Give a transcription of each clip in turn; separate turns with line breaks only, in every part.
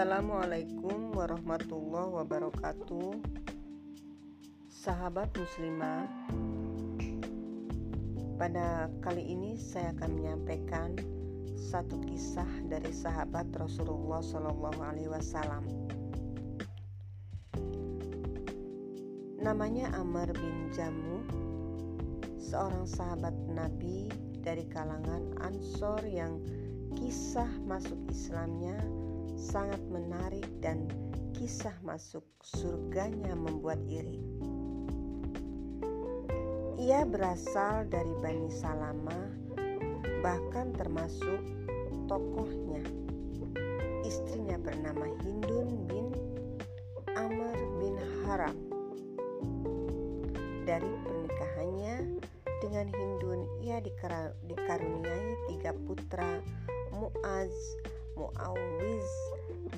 Assalamualaikum warahmatullahi wabarakatuh Sahabat muslimah Pada kali ini saya akan menyampaikan satu kisah dari sahabat Rasulullah Shallallahu Alaihi Wasallam. Namanya Amr bin Jamu, seorang sahabat Nabi dari kalangan Ansor yang kisah masuk Islamnya sangat menarik dan kisah masuk surganya membuat iri. Ia berasal dari Bani Salama, bahkan termasuk tokohnya. Istrinya bernama Hindun bin Amr bin Haram. Dari pernikahannya dengan Hindun, ia dikaruniai tiga putra Muaz, Muawiz,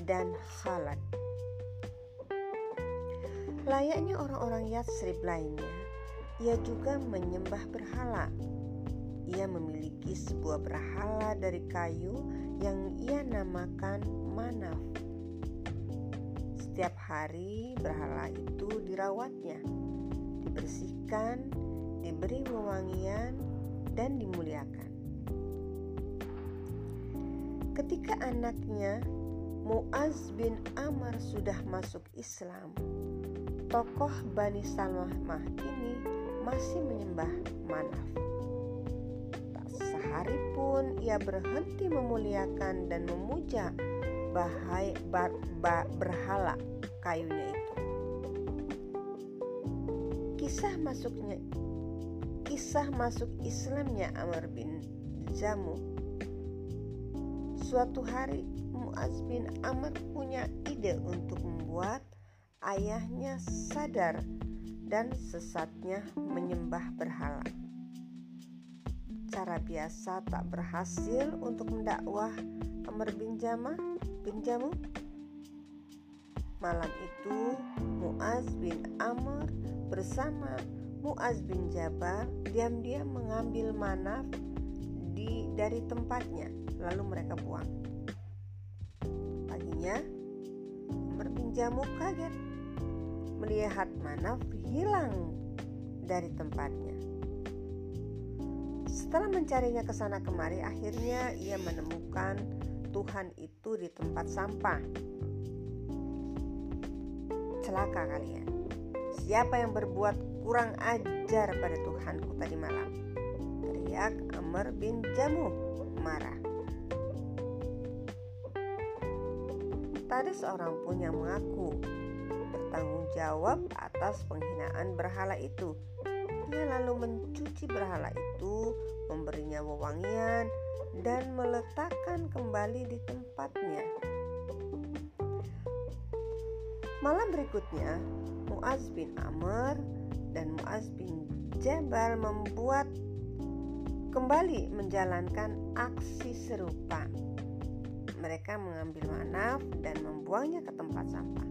dan Khalad. Layaknya orang-orang Yatsrib lainnya, ia juga menyembah berhala. Ia memiliki sebuah berhala dari kayu yang ia namakan Manaf. Setiap hari berhala itu dirawatnya, dibersihkan, diberi wewangian, dan dimuliakan. Ketika anaknya Muaz bin Amr sudah masuk Islam, tokoh Bani Salamah ini masih menyembah Manaf. Tak sehari pun ia berhenti memuliakan dan memuja bahai, bar, bar, berhala kayunya itu. Kisah masuknya kisah masuk Islamnya Amr bin Jamu Suatu hari Muaz bin Amr punya ide untuk membuat ayahnya sadar dan sesatnya menyembah berhala. Cara biasa tak berhasil untuk mendakwah Amr bin Jama bin Jamu. Malam itu Muaz bin Amr bersama Muaz bin Jabar diam-diam mengambil manaf di dari tempatnya lalu mereka buang. Paginya, Umar bin Jamu kaget melihat Manaf hilang dari tempatnya. Setelah mencarinya ke sana kemari, akhirnya ia menemukan Tuhan itu di tempat sampah. Celaka kalian. Siapa yang berbuat kurang ajar pada Tuhanku tadi malam? Teriak Amr bin Jamu marah. Tak ada seorang pun yang mengaku bertanggung jawab atas penghinaan berhala itu. Ia lalu mencuci berhala itu, memberinya wewangian, dan meletakkan kembali di tempatnya. Malam berikutnya, Muaz bin Amr dan Muaz bin Jabal membuat kembali menjalankan aksi serupa mereka mengambil manaf dan membuangnya ke tempat sampah.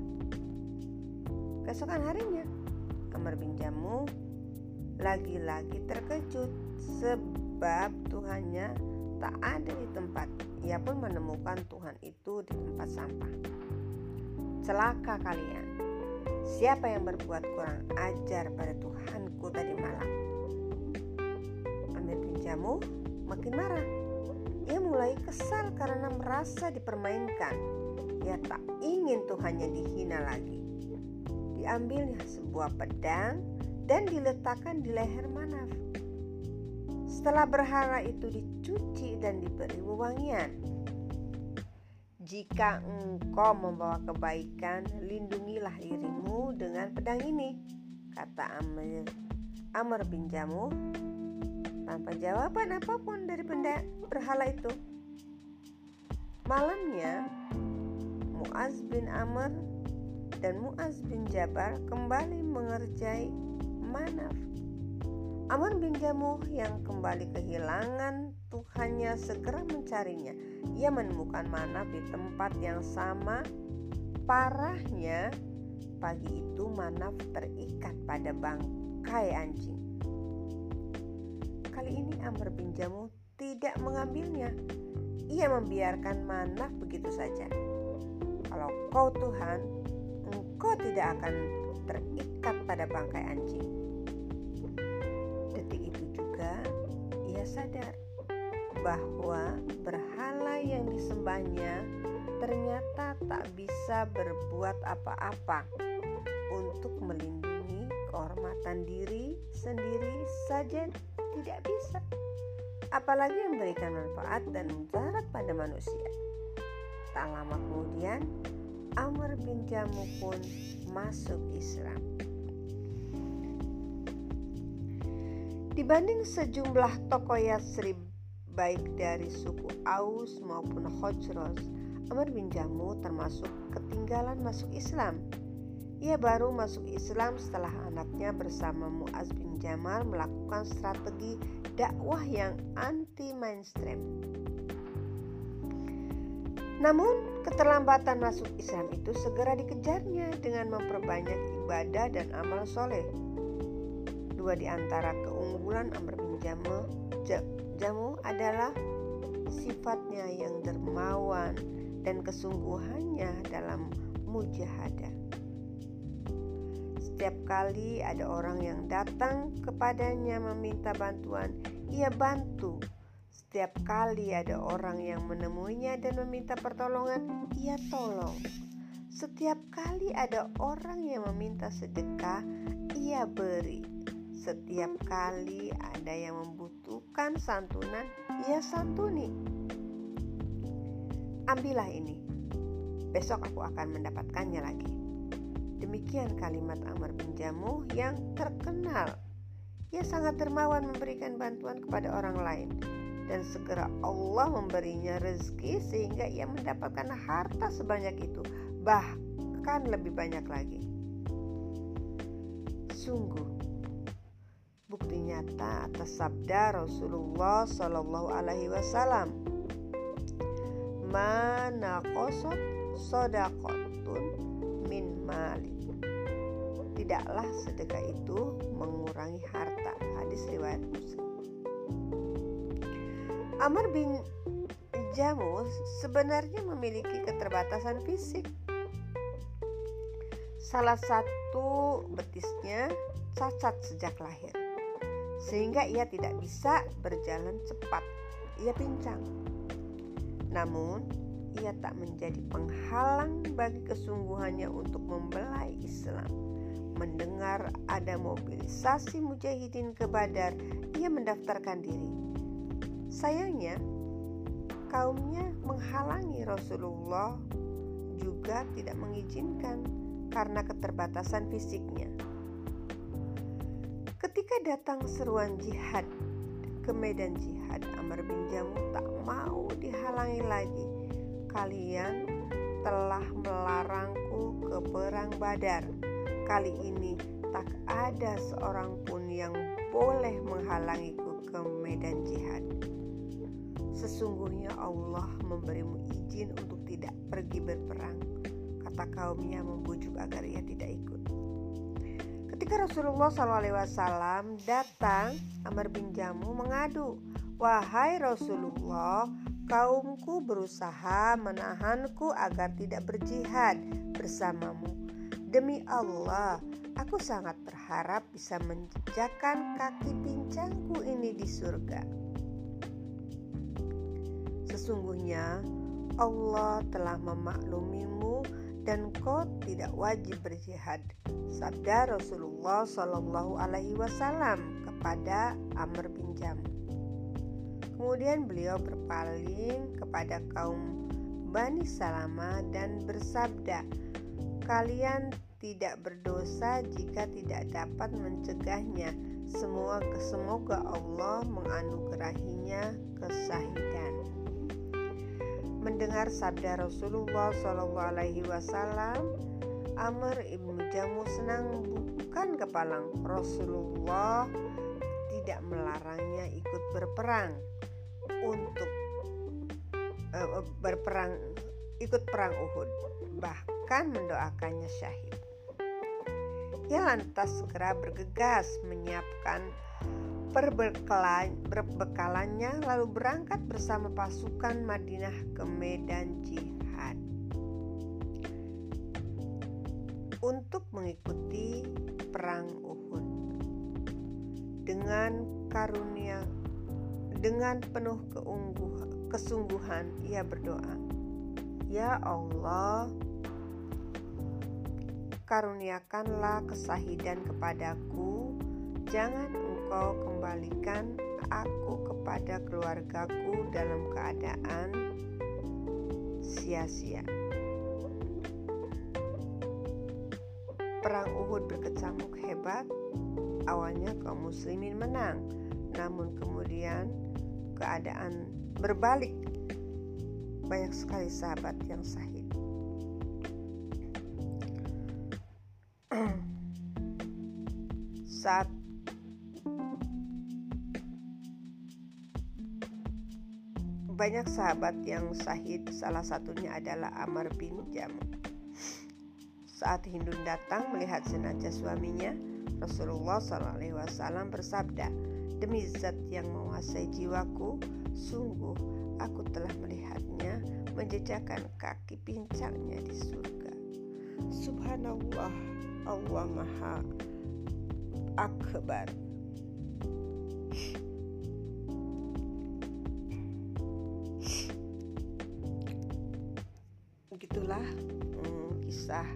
Keesokan harinya, bin Jamu lagi-lagi terkejut sebab Tuhannya tak ada di tempat. Ia pun menemukan Tuhan itu di tempat sampah. Celaka kalian. Siapa yang berbuat kurang ajar pada Tuhanku tadi malam? Amir bin Jamu makin marah ia mulai kesal karena merasa dipermainkan. Ia tak ingin Tuhannya dihina lagi. Diambilnya sebuah pedang dan diletakkan di leher Manaf. Setelah berhala itu dicuci dan diberi wewangian. Jika engkau membawa kebaikan, lindungilah dirimu dengan pedang ini, kata Amr, Amr bin Jamu tanpa jawaban apa pun dari benda berhala itu. Malamnya, Muaz bin Amr dan Muaz bin Jabar kembali mengerjai Manaf. Amr bin Jamuh yang kembali kehilangan Tuhannya segera mencarinya. Ia menemukan Manaf di tempat yang sama. Parahnya, pagi itu Manaf terikat pada bangkai anjing. Kali ini Amr bin Jamu tidak mengambilnya. Ia membiarkan Manaf begitu saja. Kalau kau Tuhan, engkau tidak akan terikat pada bangkai anjing. Detik itu juga ia sadar bahwa berhala yang disembahnya ternyata tak bisa berbuat apa-apa untuk melindungi kehormatan diri sendiri saja tidak bisa. Apalagi memberikan manfaat dan mudarat pada manusia. Tak lama kemudian Amr bin Jamu pun masuk Islam. Dibanding sejumlah tokoh Yasrib baik dari suku Aus maupun Khosrow Amr bin Jamu termasuk ketinggalan masuk Islam. Ia baru masuk Islam setelah anaknya bersama Muaz bin Jamal melakukan strategi dakwah yang anti mainstream. Namun, keterlambatan masuk Islam itu segera dikejarnya dengan memperbanyak ibadah dan amal soleh. Dua di antara keunggulan Amr bin Jamu, Jamu adalah sifatnya yang dermawan dan kesungguhannya dalam mujahadah. Setiap kali ada orang yang datang kepadanya meminta bantuan, ia bantu. Setiap kali ada orang yang menemuinya dan meminta pertolongan, ia tolong. Setiap kali ada orang yang meminta sedekah, ia beri. Setiap kali ada yang membutuhkan santunan, ia santuni ambillah ini. Besok aku akan mendapatkannya lagi. Demikian kalimat Amr bin Jamuh yang terkenal. Ia sangat dermawan memberikan bantuan kepada orang lain dan segera Allah memberinya rezeki sehingga ia mendapatkan harta sebanyak itu, bahkan lebih banyak lagi. Sungguh bukti nyata atas sabda Rasulullah Shallallahu Alaihi Wasallam mana kosot sodakotun min mali tidaklah sedekah itu mengurangi harta. Hadis riwayat muslim. Amr bin Jamus sebenarnya memiliki keterbatasan fisik. Salah satu betisnya cacat sejak lahir sehingga ia tidak bisa berjalan cepat. Ia pincang. Namun, ia tak menjadi penghalang bagi kesungguhannya untuk membelai Islam. Mendengar ada mobilisasi mujahidin ke Badar, ia mendaftarkan diri. Sayangnya, kaumnya menghalangi Rasulullah juga tidak mengizinkan karena keterbatasan fisiknya. Ketika datang seruan jihad ke medan jihad Amr bin Jamu tak mau dihalangi lagi kalian telah melarangku ke perang badar kali ini tak ada seorang pun yang boleh menghalangiku ke medan jihad sesungguhnya Allah memberimu izin untuk tidak pergi berperang kata kaumnya membujuk agar ia tidak ikut Ketika Rasulullah SAW datang, Amr bin Jamu mengadu, "Wahai Rasulullah, kaumku berusaha menahanku agar tidak berjihad bersamamu. Demi Allah, aku sangat berharap bisa menjejakkan kaki pincangku ini di surga." Sesungguhnya Allah telah memaklumimu dan kau tidak wajib berjihad sabda Rasulullah Shallallahu Alaihi Wasallam kepada Amr bin Jam. Kemudian beliau berpaling kepada kaum Bani Salama dan bersabda, "Kalian tidak berdosa jika tidak dapat mencegahnya. Semua semoga Allah menganugerahinya kesahidan." Mendengar sabda Rasulullah Shallallahu Alaihi Wasallam, Amr ibnu Jamu senang bukan kepalang Rasulullah tidak melarangnya ikut berperang untuk uh, berperang ikut perang Uhud bahkan mendoakannya syahid ia lantas segera bergegas menyiapkan perbekalannya lalu berangkat bersama pasukan Madinah ke medan jihad untuk mengikuti perang Uhud. Dengan karunia dengan penuh keungguh, kesungguhan ia berdoa, "Ya Allah, karuniakanlah kesahidan kepadaku, jangan engkau kembalikan aku kepada keluargaku dalam keadaan sia-sia." Perang Uhud berkecamuk hebat. Awalnya kaum muslimin menang, namun kemudian keadaan berbalik. Banyak sekali sahabat yang sahid. Saat banyak sahabat yang sahid, salah satunya adalah Amr bin Jamu. Saat Hindun datang melihat jenazah suaminya, Rasulullah SAW bersabda, "Demi Zat yang menguasai jiwaku, sungguh aku telah melihatnya menjejakkan kaki pincangnya di surga." Subhanallah, Allah Maha Akbar. Begitulah hmm, kisah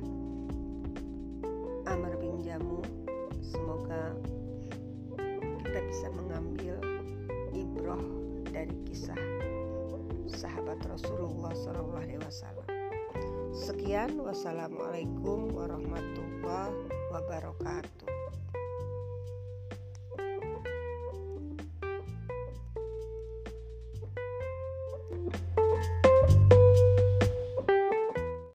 Amr bin Jamu semoga kita bisa mengambil ibroh dari kisah sahabat Rasulullah SAW. Sekian, wassalamualaikum warahmatullahi wabarakatuh.